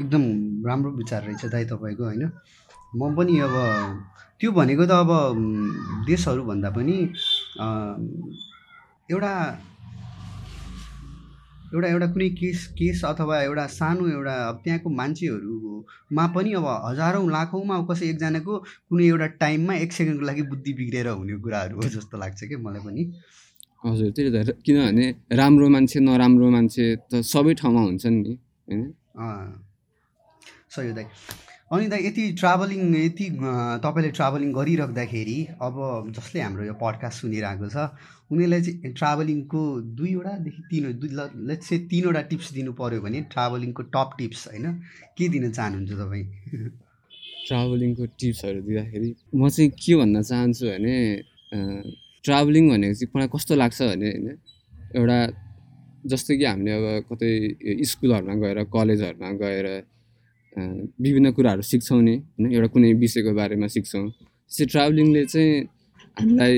एकदम राम्रो विचार रहेछ दाइ तपाईँको होइन? म पनि अब त्यो भनेको त अब देशहरूभन्दा पनि एउटा एउटा एउटा कुनै केस केस अथवा एउटा सानो एउटा अब त्यहाँको मान्छेहरूमा पनि अब हजारौँ लाखौँमा कसै एकजनाको कुनै एउटा टाइममा एक सेकेन्डको लागि बुद्धि बिग्रेर हुने कुराहरू हो जस्तो लाग्छ क्या मलाई पनि। हजुर त्यही त किनभने राम्रो मान्छे नराम्रो मान्छे त सबै ठाउँमा हुन्छन् नि होइन? हो दाइ अनि दाइ यति ट्राभलिङ यति तपाईँले ट्राभलिङ गरिराख्दाखेरि अब जसले हाम्रो यो पडकास्ट सुनिरहेको छ उनीहरूलाई चाहिँ ट्राभलिङको दुईवटादेखि तिन दुई लेट्स चाहिँ तिनवटा टिप्स दिनु पऱ्यो भने ट्राभलिङको टप टिप्स होइन के दिन चाहनुहुन्छ तपाईँ? ट्राभलिङको टिप्सहरू दिँदाखेरि म चाहिँ के भन्न चाहन्छु भने ट्राभलिङ भनेको चाहिँ मलाई कस्तो लाग्छ भने होइन एउटा जस्तो कि हामीले अब कतै स्कुलहरूमा गएर कलेजहरूमा गएर विभिन्न कुराहरू सिक्छौँ नि होइन? एउटा कुनै विषयको बारेमा सिक्छौँ। त्यसै ट्राभलिङले चाहिँ हामीलाई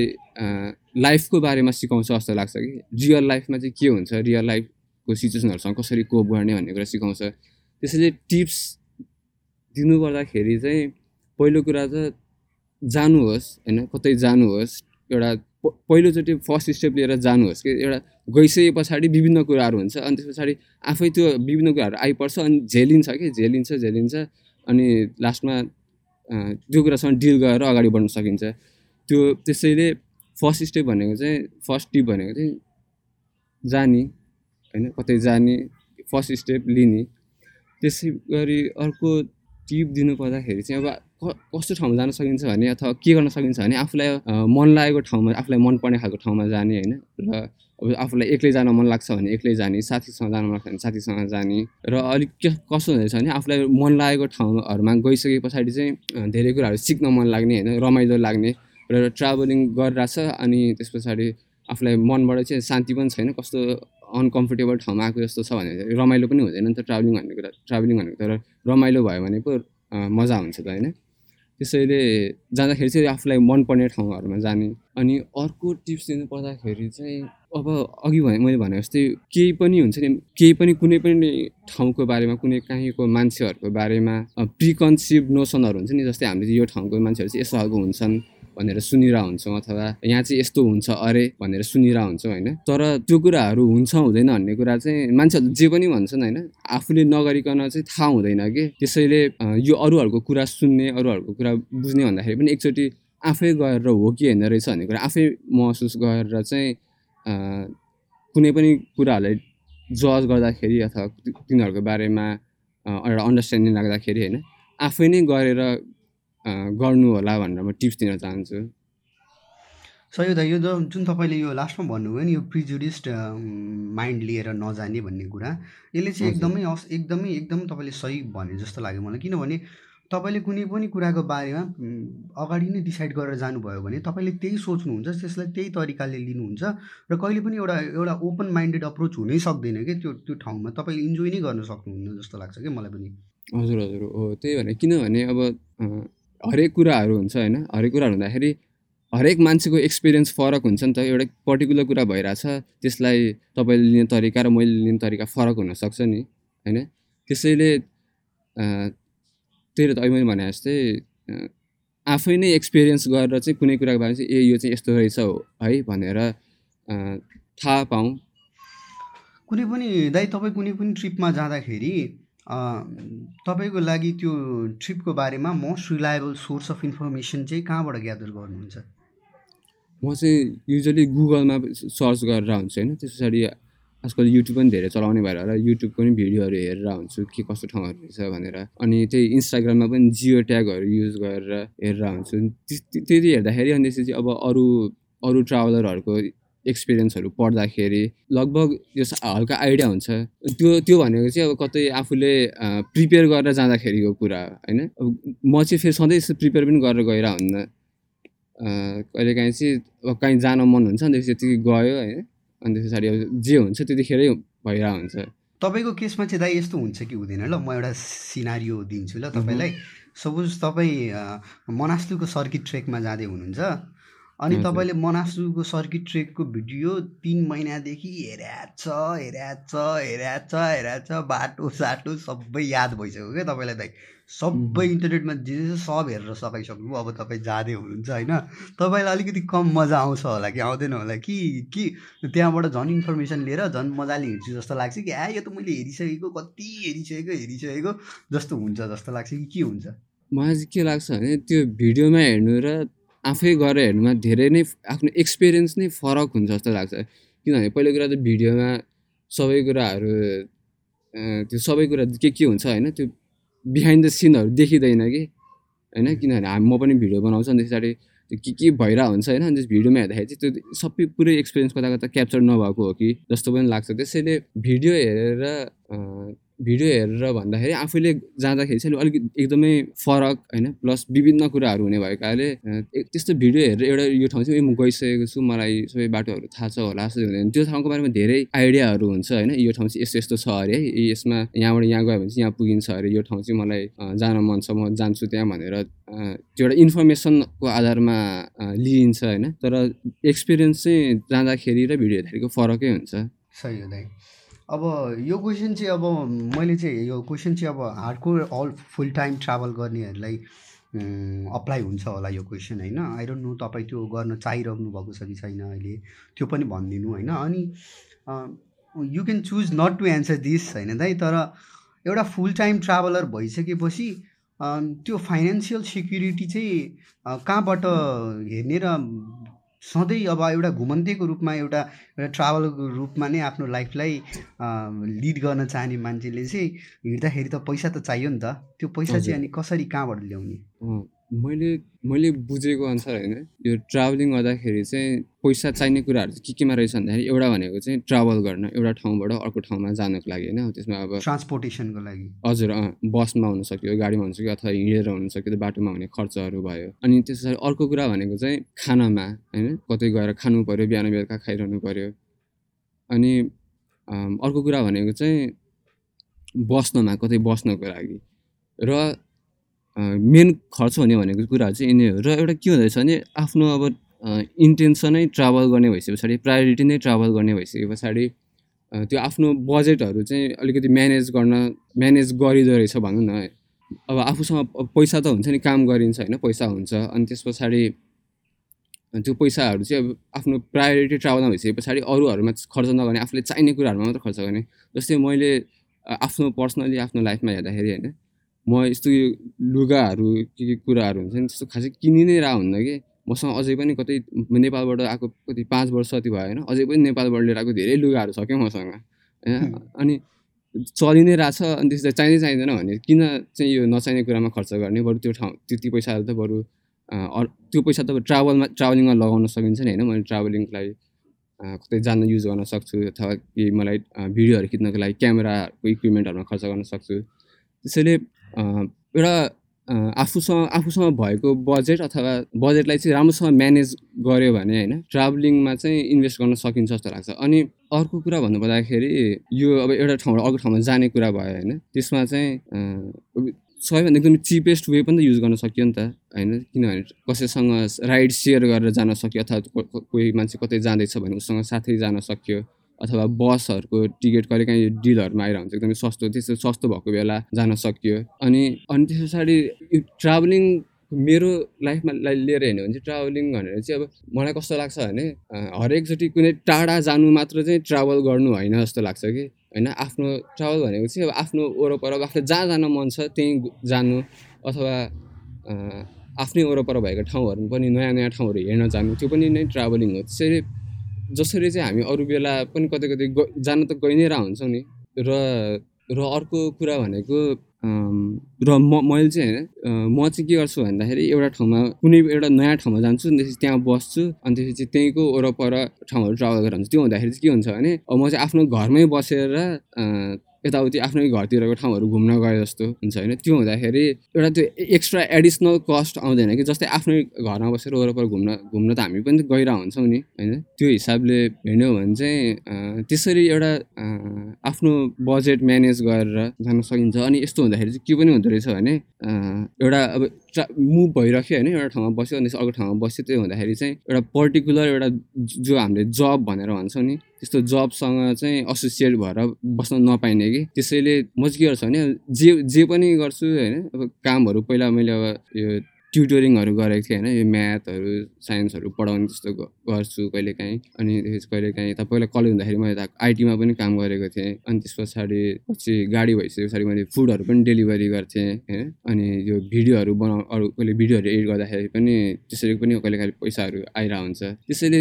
लाइफको बारेमा सिकाउँछ जस्तो लाग्छ कि? रियल लाइफमा चाहिँ के हुन्छ? रियल लाइफको सिचुएसनहरूसँग कसरी कोप गर्ने भन्ने कुरा सिकाउँछ। त्यसैले टिप्स दिनुपर्दाखेरि चाहिँ पहिलो कुरा त जानुहोस् होइन? कतै जानुहोस् एउटा पहिलोचोटि फर्स्ट स्टेप लिएर जानुहोस् कि एउटा गइसके पछाडि विभिन्न कुराहरू हुन्छ अनि त्यस पछाडि आफै त्यो विभिन्न कुराहरू आइपर्छ अनि झेलिन्छ कि झेलिन्छ झेलिन्छ अनि लास्टमा त्यो कुरासँग डिल गरेर अगाडि बढ्न सकिन्छ। त्यो त्यसैले फर्स्ट स्टेप भनेको चाहिँ फर्स्ट टिप भनेको चाहिँ जाने होइन कतै जाने फर्स्ट स्टेप लिने। त्यसै गरी अर्को टिप दिनु पर्दाखेरि चाहिँ अब कस्तो ठाउँमा जान सकिन्छ भने अथवा के गर्न सकिन्छ भने आफूलाई मन लागेको ठाउँमा आफूलाई मनपर्ने खालको ठाउँमा जाने होइन। र अब आफूलाई एक्लै जान मन लाग्छ भने एक्लै जाने साथीसँग जान मन लाग्छ भने साथीसँग जाने। र अलिक के कसो हुँदैछ भने आफूलाई मन लागेको ठाउँहरूमा गइसके पछाडि चाहिँ धेरै कुराहरू सिक्न मन लाग्ने होइन रमाइलो लाग्ने। र ट्राभलिङ गरिरहेछ अनि त्यस पछाडि आफूलाई मनबाट चाहिँ शान्ति पनि छैन कस्तो अनकम्फर्टेबल ठाउँमा आएको जस्तो छ भने रमाइलो पनि हुँदैन नि त ट्राभलिङ भन्ने कुरा ट्राभलिङ भनेको तर रमाइलो भयो भने पो मजा हुन्छ त होइन। त्यसैले जाँदाखेरि चाहिँ आफूलाई मनपर्ने ठाउँहरूमा जाने। अनि अर्को टिप्स दिनु पर्दाखेरि चाहिँ अब अघि भने मैले भने जस्तै केही पनि हुन्छ नि केही पनि कुनै पनि ठाउँको बारेमा कुनै काहीँको मान्छेहरूको बारेमा प्रिकन्सिभ नोसनहरू हुन्छ नि जस्तै हामीले यो ठाउँको मान्छेहरू चाहिँ यस्तो खालको हुन्छन्। भनेर सुनिरहेको हुन्छौँ अथवा यहाँ चाहिँ यस्तो हुन्छ अरे भनेर सुनिरहेको हुन्छौँ होइन। तर त्यो कुराहरू हुन्छ हुँदैन भन्ने कुरा चाहिँ मान्छेहरूले जे पनि भन्छन् होइन आफूले नगरिकन चाहिँ थाहा हुँदैन कि। त्यसैले यो अरूहरूको कुरा सुन्ने अरूहरूको कुरा बुझ्ने भन्दाखेरि पनि एकचोटि आफै गएर हो कि होइन रहेछ भन्ने कुरा आफै महसुस गरेर चाहिँ कुनै पनि कुराहरूलाई जज गर्दाखेरि अथवा तिनीहरूको बारेमा एउटा अन्डरस्ट्यान्डिङ राख्दाखेरि होइन आफै नै गरेर गर्नु होला भनेर म टिप्स दिन चाहन्छु। सही हो त यो जुन तपाईँले यो लास्टमा भन्नुभयो नि यो प्रिजुडिस्ड माइन्ड लिएर नजाने भन्ने कुरा यसले चाहिँ एकदमै एकदमै एकदम तपाईँले सही भने जस्तो लाग्यो मलाई। किनभने तपाईँले कुनै पनि कुराको बारेमा अगाडि नै डिसाइड गरेर जानुभयो भने तपाईँले त्यही सोच्नुहुन्छ त्यसलाई त्यही तरिकाले लिनुहुन्छ र कहिले पनि एउटा एउटा ओपन माइन्डेड अप्रोच हुनै सक्दैन कि त्यो त्यो ठाउँमा। तपाईँले इन्जोय नै गर्न सक्नुहुन्न जस्तो लाग्छ कि मलाई पनि। हजुर हजुर हो त्यही भने किनभने अब हरेक कुराहरू हुन्छ होइन? हरेक कुराहरू हुँदाखेरि हरेक मान्छेको एक्सपिरियन्स फरक हुन्छ नि त। एउटा पर्टिकुलर कुरा भइरहेछ त्यसलाई तपाईँले लिने तरिका र मैले लिने तरिका फरक हुनसक्छ नि होइन? त्यसैले त्यही त अहिले मैले भने जस्तै आफै नै एक्सपिरियन्स गरेर चाहिँ कुनै कुराको बारेमा चाहिँ ए यो चाहिँ यस्तो रहेछ हो। है भनेर थाहा पाऊँ। कुनै पनि दाइ तपाईँ कुनै पनि ट्रिपमा जाँदाखेरि तपाईँको लागि त्यो ट्रिपको बारेमा most reliable source of information चाहिँ कहाँबाट ग्यादर गर्नुहुन्छ? म चाहिँ युजली गुगलमा सर्च गरेर हुन्छु होइन। त्यस पछाडि आजकल युट्युब पनि धेरै चलाउने भएर होला। युट्युबको पनि भिडियोहरू हेरेर हुन्छु के कस्तो ठाउँहरू रहेछ भनेर। अनि त्यही इन्स्टाग्राममा पनि जियो ट्यागहरू युज गरेर हेरेर हुन्छु त्यति हेर्दाखेरि अनि त्यसपछि अब अरू अरू ट्राभलरहरूको एक्सपिरियन्सहरू पढ्दाखेरि लगभग यो हल्का आइडिया हुन्छ। त्यो त्यो भनेको चाहिँ अब कतै आफूले प्रिपेयर गरेर जाँदाखेरिको कुरा होइन? म चाहिँ फेरि सधैँ यस्तो प्रिपेयर पनि गरेर गएर हुन्न। कहिलेकाहीँ चाहिँ अब कहीँ जान मन हुन्छ नि त्यतिकै गयो होइन? अनि त्यस पछाडि अब जे हुन्छ त्यतिखेरै भइरहेको हुन्छ। तपाईँको केसमा चाहिँ दाइ यस्तो हुन्छ कि हुँदैन? ल म एउटा सिनारियो दिन्छु ल तपाईँलाई। सपोज तपाईँ मनास्लुको सर्किट ट्रेकमा जाँदै हुनुहुन्छ। अनि। तपाईँले मनासुको सर्किट ट्रेकको भिडियो तिन महिनादेखि हेरेछ हेरेछ हेरेछ हेरेछ बाटो साटो सबै याद भइसक्यो क्या तपाईँलाई दाइ सबै इन्टरनेटमा जे जे छ सब हेरेर सकाइसक्नु अब तपाईँ जाँदै हुनुहुन्छ होइन। तपाईँलाई अलिकति कम मजा आउँछ होला कि? आउँदैन होला कि? कि त्यहाँबाट झन् इन्फर्मेसन लिएर झन् मजाले हिँड्छु जस्तो लाग्छ कि? आ यो त मैले हेरिसकेको कति हेरिसकेको हेरिसकेको जस्तो हुन्छ जस्तो लाग्छ कि के हुन्छ? मलाई चाहिँ के लाग्छ भने त्यो भिडियोमा हेर्नु र आफै गएर हेर्नुमा धेरै नै आफ्नो एक्सपिरियन्स नै फरक हुन्छ जस्तो लाग्छ। किनभने पहिलो कुरा त भिडियोमा सबै कुराहरू त्यो सबै कुरा के के हुन्छ होइन त्यो बिहाइन्ड द सिनहरू देखिँदैन कि होइन? किनभने हामी म पनि भिडियो बनाउँछु अनि पछाडि त्यो के के भइरहेको हुन्छ होइन? अनि भिडियोमा हेर्दाखेरि चाहिँ त्यो सबै पुरै एक्सपिरियन्स कता कता क्याप्चर नभएको हो कि जस्तो पनि लाग्छ। त्यसैले भिडियो हेरेर भिडियो हेरेर भन्दाखेरि आफूले जाँदाखेरि चाहिँ अलिकति एकदमै फरक होइन? प्लस विभिन्न कुराहरू हुने भएकाले त्यस्तो भिडियो हेरेर एउटा यो ठाउँ चाहिँ म गइसकेको छु मलाई सबै बाटोहरू थाहा छ होला जस्तो हुँदैन। त्यो ठाउँको बारेमा धेरै आइडियाहरू हुन्छ होइन? यो ठाउँ चाहिँ यस्तो यस्तो छ अरे है यसमा यहाँबाट यहाँ गयो भने चाहिँ यहाँ पुगिन्छ अरे यो ठाउँ चाहिँ मलाई जान मन छ म जान्छु त्यहाँ भनेर त्यो एउटा इन्फर्मेसनको आधारमा लिइन्छ होइन? तर एक्सपिरियन्स चाहिँ जाँदाखेरि र भिडियो हेर्दाखेरिको फरकै हुन्छ। सही हो अब यो क्वेसन चाहिँ अब मैले चाहिँ यो क्वेसन चाहिँ अब hardcore all full time travel गर्नेहरूलाई अप्लाई हुन्छ होला यो क्वेसन होइन? आई डोन्ट नो तपाईँ त्यो गर्न चाहिरहनु भएको छ कि छैन अहिले? त्यो पनि भनिदिनु होइन? अनि you can choose not to answer this होइन दाइ? तर एउटा फुल टाइम ट्राभलर भइसकेपछि त्यो फाइनेन्सियल सिक्युरिटी चाहिँ कहाँबाट हेर्ने र सधैँ अब एउटा घुमन्तेको रूपमा एउटा एउटा ट्राभलको रूपमा नै आफ्नो लाइफलाई लिड गर्न चाहने मान्छेले चाहिँ हिँड्दाखेरि त पैसा त चाहियो नि त। त्यो पैसा चाहिँ। अनि कसरी कहाँबाट ल्याउने? मैले मैले बुझेको अनुसार होइन यो ट्राभलिङ गर्दाखेरि चाहिँ पैसा चाहिने कुराहरू चाहिँ के केमा रहेछ भन्दाखेरि एउटा भनेको चाहिँ ट्राभल गर्न एउटा ठाउँबाट अर्को ठाउँमा जानको लागि होइन। त्यसमा अब ट्रान्सपोर्टेसनको लागि। हजुर अँ बसमा हुन सक्यो गाडीमा हुन सक्यो अथवा हिँडेर हुन सक्यो त्यो बाटोमा हुने खर्चहरू भयो। अनि त्यस पछाडि अर्को कुरा भनेको चाहिँ खानामा होइन कतै गएर खानु पऱ्यो बिहान बेलुका खाइरहनु पऱ्यो अनि अर्को कुरा भनेको चाहिँ बस्नमा कतै बस्नको लागि। र मेन खर्च हुने भनेको कुराहरू चाहिँ यिनी हो र एउटा के हुँदो रहेछ भने आफ्नो अब इन्टेन्सनै ट्राभल गर्ने भइसके पछाडि प्रायोरिटी नै ट्राभल गर्ने भइसके पछाडि त्यो आफ्नो बजेटहरू चाहिँ अलिकति म्यानेज गर्न म्यानेज गरिँदो रहेछ भनौँ न अब आफूसँग पैसा त हुन्छ नि काम गरिन्छ होइन पैसा हुन्छ अनि त्यस पछाडि त्यो पैसाहरू चाहिँ अब आफ्नो प्रायोरिटी ट्राभलमा भइसके पछाडि अरूहरूमा खर्च नगर्ने आफूले चाहिने कुराहरूमा मात्र खर्च गर्ने जस्तै मैले आफ्नो पर्सनली आफ्नो लाइफमा हेर्दाखेरि होइन म यस्तो यो लुगाहरू के के कुराहरू हुन्छ नि त्यस्तो खासै किनि नै रह हुन्न कि। मसँग अझै पनि कतै नेपालबाट आएको कति पाँच वर्ष जति भयो होइन अझै पनि नेपालबाट लिएर आएको धेरै लुगाहरू छ क्या मसँग होइन। अनि चलि नै रहेछ अनि त्यसलाई चाहिँदै चाहिँदैन भने किन चाहिँ यो नचाहिने कुरामा खर्च गर्ने? बरु त्यो ठाउँ त्यति पैसाहरू त बरु त्यो पैसा त ट्राभलमा ट्राभलिङमा लगाउन सकिन्छ नि होइन। मैले ट्राभलिङको लागि कतै जान युज गर्न सक्छु अथवा केही मलाई भिडियोहरू खिच्नको लागि क्यामेराको इक्विपमेन्टहरूमा खर्च गर्न सक्छु। त्यसैले एउटा आफूसँग आफूसँग भएको बजेट अथवा बजेटलाई चाहिँ राम्रोसँग म्यानेज गऱ्यो भने होइन ट्राभलिङमा चाहिँ इन्भेस्ट गर्न सकिन्छ जस्तो लाग्छ। अनि अर्को कुरा भन्नु पर्दाखेरि यो अब एउटा ठाउँबाट अर्को ठाउँमा जाने कुरा भयो होइन त्यसमा चाहिँ सबैभन्दा एकदम चिपेस्ट वे पनि त युज गर्न सकियो नि त होइन? किनभने कसैसँग राइड सेयर गरेर जान सक्यो अथवा कोही मान्छे कतै जाँदैछ भने उसँग साथै जान सक्यो। अथवा बसहरूको टिकट कहिले काहीँ डिलहरूमा आइरहन्छ हुन्छ एकदमै सस्तो त्यस्तो सस्तो भएको बेला जान सकियो। अनि अनि त्यस पछाडि ट्राभलिङ मेरो लाइफमा लिएर हेर्ने हो भने चाहिँ ट्राभलिङ भनेर चाहिँ अब मलाई कस्तो लाग्छ भने हरेकचोटि कुनै टाढा जानु मात्र चाहिँ ट्राभल गर्नु होइन जस्तो लाग्छ कि। होइन आफ्नो ट्राभल भनेको चाहिँ अब आफ्नो वरपर आफूले जहाँ जान मन छ त्यहीँ जानु अथवा आफ्नै वरपर भएको ठाउँहरू पनि नयाँ नयाँ ठाउँहरू हेर्न जानु त्यो पनि नै ट्राभलिङ हो। त्यसरी जसरी चाहिँ हामी अरू बेला पनि कतै कतै जान त गइ नै रह हुन्छौँ नि। र र अर्को कुरा भनेको र म मैले चाहिँ होइन म चाहिँ के गर्छु भन्दाखेरि एउटा ठाउँमा कुनै एउटा नयाँ ठाउँमा जान्छु अनि त्यसपछि त्यहाँ बस्छु अनि त्यसपछि त्यहीँको वरपर ठाउँहरू ट्राभल गरेर हुन्छ त्यो हुँदाखेरि चाहिँ के हुन्छ भने म चाहिँ आफ्नो घरमै बसेर यताउति आफ्नै घरतिरको ठाउँहरू घुम्न गए जस्तो हुन्छ होइन। त्यो हुँदाखेरि एउटा त्यो एक्स्ट्रा एडिसनल कस्ट आउँदैन कि जस्तै आफ्नै घरमा बसेर वरपर घुम्न घुम्न त हामी पनि त गइरहेको हुन्छौँ नि होइन? त्यो हिसाबले हेर्ने हो भने चाहिँ त्यसरी एउटा आफ्नो बजेट म्यानेज गरेर जान सकिन्छ। अनि यस्तो हुँदाखेरि चाहिँ के पनि हुँदो रहेछ भने एउटा अब ट्रा मुभ भइराख्यो होइन एउटा ठाउँमा बस्यो अनि अर्को ठाउँमा बस्यो त्यो हुँदाखेरि चाहिँ एउटा पर्टिकुलर एउटा जो हामीले जब भनेर भन्छौँ नि त्यस्तो जबसँग चाहिँ एसोसिएट भएर बस्न नपाइने कि। त्यसैले म चाहिँ के गर्छु भने जे जे पनि गर्छु होइन अब कामहरू पहिला मैले अब यो ट्युटोरिङहरू गरेको थिएँ होइन यो म्याथहरू साइन्सहरू पढाउने त्यस्तो गर्छु कहिलेकाहीँ। अनि त्यसपछि कहिलेकाहीँ त पहिला कलेज हुँदाखेरि मैले त आइटीमा पनि काम गरेको थिएँ। अनि त्यस पछाडि पछि गाडी भइसके पछाडि मैले फुडहरू पनि डेलिभरी गर्थेँ होइन। अनि यो भिडियोहरू बनाउ अरू कहिले भिडियोहरू एडिट गर्दाखेरि पनि त्यसरी पनि कहिले काहीँ पैसाहरू आइरहेको हुन्छ त्यसैले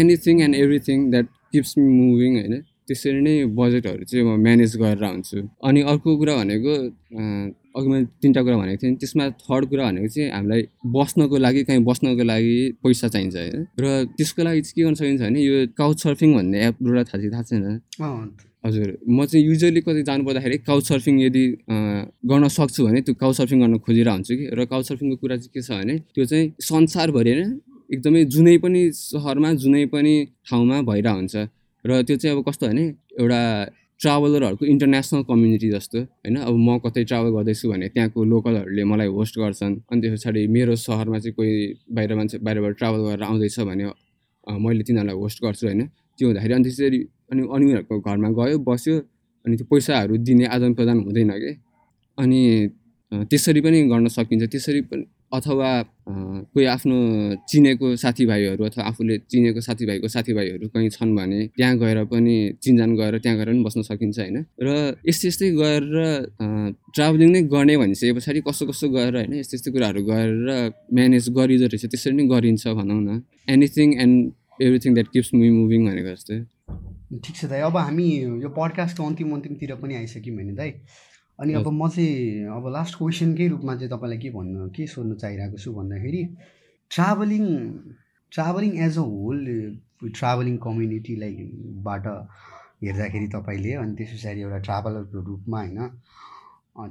anything and everything that keeps me moving होइन। त्यसरी नै बजेटहरू चाहिँ म म्यानेज गरेर हुन्छु अनि अर्को कुरा भनेको अघि मैले तिनवटा कुरा भनेको थिएँ। त्यसमा थर्ड कुरा भनेको चाहिँ हामीलाई बस्नको लागि कहीँ बस्नको लागि पैसा चाहिन्छ होइन र त्यसको लागि चाहिँ के गर्न सकिन्छ भने यो काउच सर्फिङ भन्ने एपबाट थाहा चाहिँ थाहा छैन? हजुर। म चाहिँ युजली कतै जानु पर्दाखेरि काउच सर्फिङ यदि गर्न सक्छु भने त्यो काउच सर्फिङ गर्न खोजिरहेको हुन्छु कि। र काउच सर्फिङको कुरा चाहिँ के छ भने त्यो चाहिँ संसारभरि होइन एकदमै जुनै पनि सहरमा जुनै पनि ठाउँमा भइरहेको हुन्छ र त्यो चाहिँ अब कस्तो भने एउटा ट्राभलरहरूको इन्टरनेसनल कम्युनिटी जस्तो होइन? अब म कतै ट्राभल गर्दैछु भने त्यहाँको लोकलहरूले मलाई होस्ट गर्छन्। अनि त्यस पछाडि मेरो सहरमा चाहिँ कोही बाहिर मान्छे बाहिरबाट ट्राभल गरेर आउँदैछ भने मैले तिनीहरूलाई होस्ट गर्छु होइन? त्यो हुँदाखेरि अनि त्यसरी अनि अनि उनीहरूको घरमा गयो बस्यो अनि त्यो पैसाहरू दिने आदान प्रदान हुँदैन कि? अनि त्यसरी पनि गर्न सकिन्छ। त्यसरी पनि अथवा कोही आफ्नो चिनेको साथीभाइहरू अथवा आफूले चिनेको साथीभाइको साथीभाइहरू कहीँ छन् भने त्यहाँ गएर पनि चिनजान गएर त्यहाँ गएर पनि बस्न सकिन्छ होइन? र यस्तै यस्तै गरेर ट्राभलिङ नै गर्ने भनिसके पछाडि कस्तो कस्तो गरेर होइन यस्तो यस्तो कुराहरू गरेर म्यानेज गरिँदो रहेछ त्यसरी नै गरिन्छ भनौँ न। Anything and everything that keeps me moving भनेको जस्तै। ठिक छ दाइ अब हामी यो पडकास्टको अन्तिम अन्तिमतिर पनि आइसक्यौँ भने दाइ अनि अब म चाहिँ अब लास्ट क्वेसनकै रूपमा चाहिँ तपाईँलाई के भन्नु के सोध्नु चाहिरहेको छु भन्दाखेरि travelling travelling as a whole travelling कम्युनिटीलाई बाट हेर्दाखेरि तपाईँले अनि त्यस पछाडि एउटा ट्राभलरको रूपमा होइन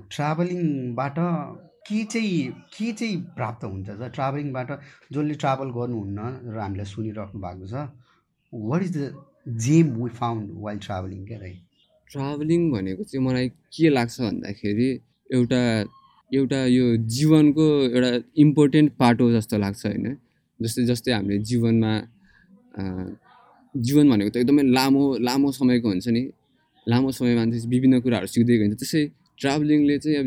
ट्राभलिङबाट के चाहिँ के चाहिँ प्राप्त हुन्छ त ट्राभलिङबाट जसले ट्राभल गर्नुहुन्न र हामीलाई सुनिराख्नु भएको छ what is the gem we found while travelling क्या राइट ट्राभलिङ भनेको चाहिँ मलाई के लाग्छ भन्दाखेरि एउटा एउटा यो जीवनको एउटा इम्पोर्टेन्ट पार्ट हो जस्तो लाग्छ होइन। जस्तै जस्तै हामीले जीवनमा जीवन भनेको त एकदमै लामो लामो समयको हुन्छ नि। लामो समयमा विभिन्न कुराहरू सिक्दै हुन्छ त्यसै ट्राभलिङले चाहिँ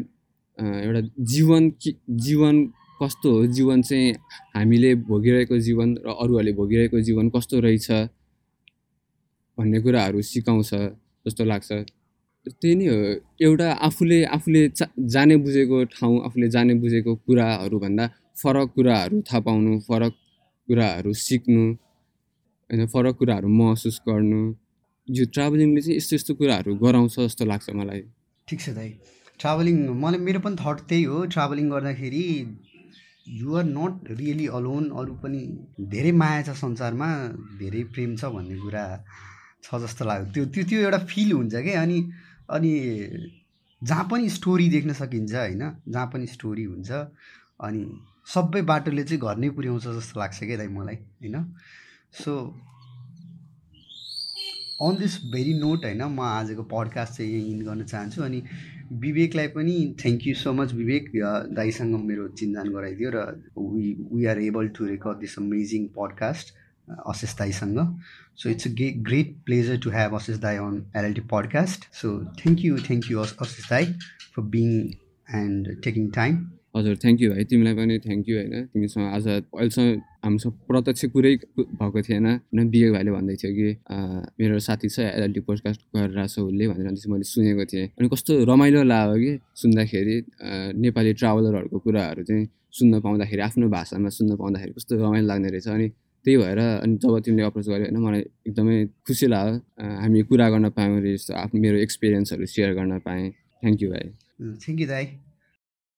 एउटा जीवन कि जीवन कस्तो हो? जीवन चाहिँ हामीले भोगिरहेको जीवन र अरूहरूले भोगिरहेको जीवन कस्तो रहेछ भन्ने कुराहरू सिकाउँछ। जस्तो लाग्छ। त्यही नै हो। एउटा आफूले आफूले चा जाने बुझेको ठाउँ आफूले जाने बुझेको कुराहरूभन्दा फरक कुराहरू थाहा पाउनु फरक कुराहरू सिक्नु होइन फरक कुराहरू महसुस गर्नु यो ट्राभलिङले चाहिँ यस्तो यस्तो कुराहरू गराउँछ जस्तो लाग्छ मलाई। ठिक छ दाइ। ट्राभलिङ मलाई मेरो पनि थट त्यही हो। ट्राभलिङ गर्दाखेरि युआर नट रियली अलोन अरू पनि धेरै माया छ संसारमा धेरै प्रेम छ भन्ने कुरा। छ जस्तो लाग्यो। त्यो त्यो त्यो एउटा फिल हुन्छ कि? अनि अनि जहाँ पनि स्टोरी देख्न सकिन्छ होइन? जहाँ पनि स्टोरी हुन्छ अनि सबै बाटोले चाहिँ घर नै पुर्याउँछ जस्तो लाग्छ क्या दाइ मलाई होइन? So on this very note होइन म आजको पडकास्ट चाहिँ यही इन गर्न चाहन्छु। अनि विवेकलाई पनि thank you so much Vivek. दाईसँग मेरो चिन्जान गराइदियो र we we are able to record this amazing podcast Ashish Dai Sangha. So it's a great pleasure to have Ashish Dai on LLT podcast. So thank you, thank you Ashish Dai for being and taking time. हजुर thank you भाइ तिमीलाई पनि thank you होइन तिमीसँग आज अहिलेसम्म हामीसँग प्रत्यक्ष कुरै भएको थिएन होइन बिए भाइले भन्दै थियो कि मेरो साथी छ एलएलटी पोडकास्ट गरेर छ उसले भनेर चाहिँ मैले सुनेको थिएँ अनि कस्तो रमाइलो लाग्यो कि सुन्दाखेरि नेपाली ट्राभलरहरूको कुराहरू चाहिँ सुन्न पाउँदाखेरि आफ्नो भाषामा सुन्न पाउँदाखेरि कस्तो रमाइलो लाग्ने रहेछ अनि त्यही भएर अनि जब तिमीले अप्रोच गर्यो होइन मलाई एकदमै खुसी लाग्यो। हामी कुरा गर्न पायौँ जस्तो आफ्नो मेरो एक्सपिरियन्सहरू सेयर गर्न पाएँ। थ्याङ्क यू भाइ। थ्याङ्क यू दाई।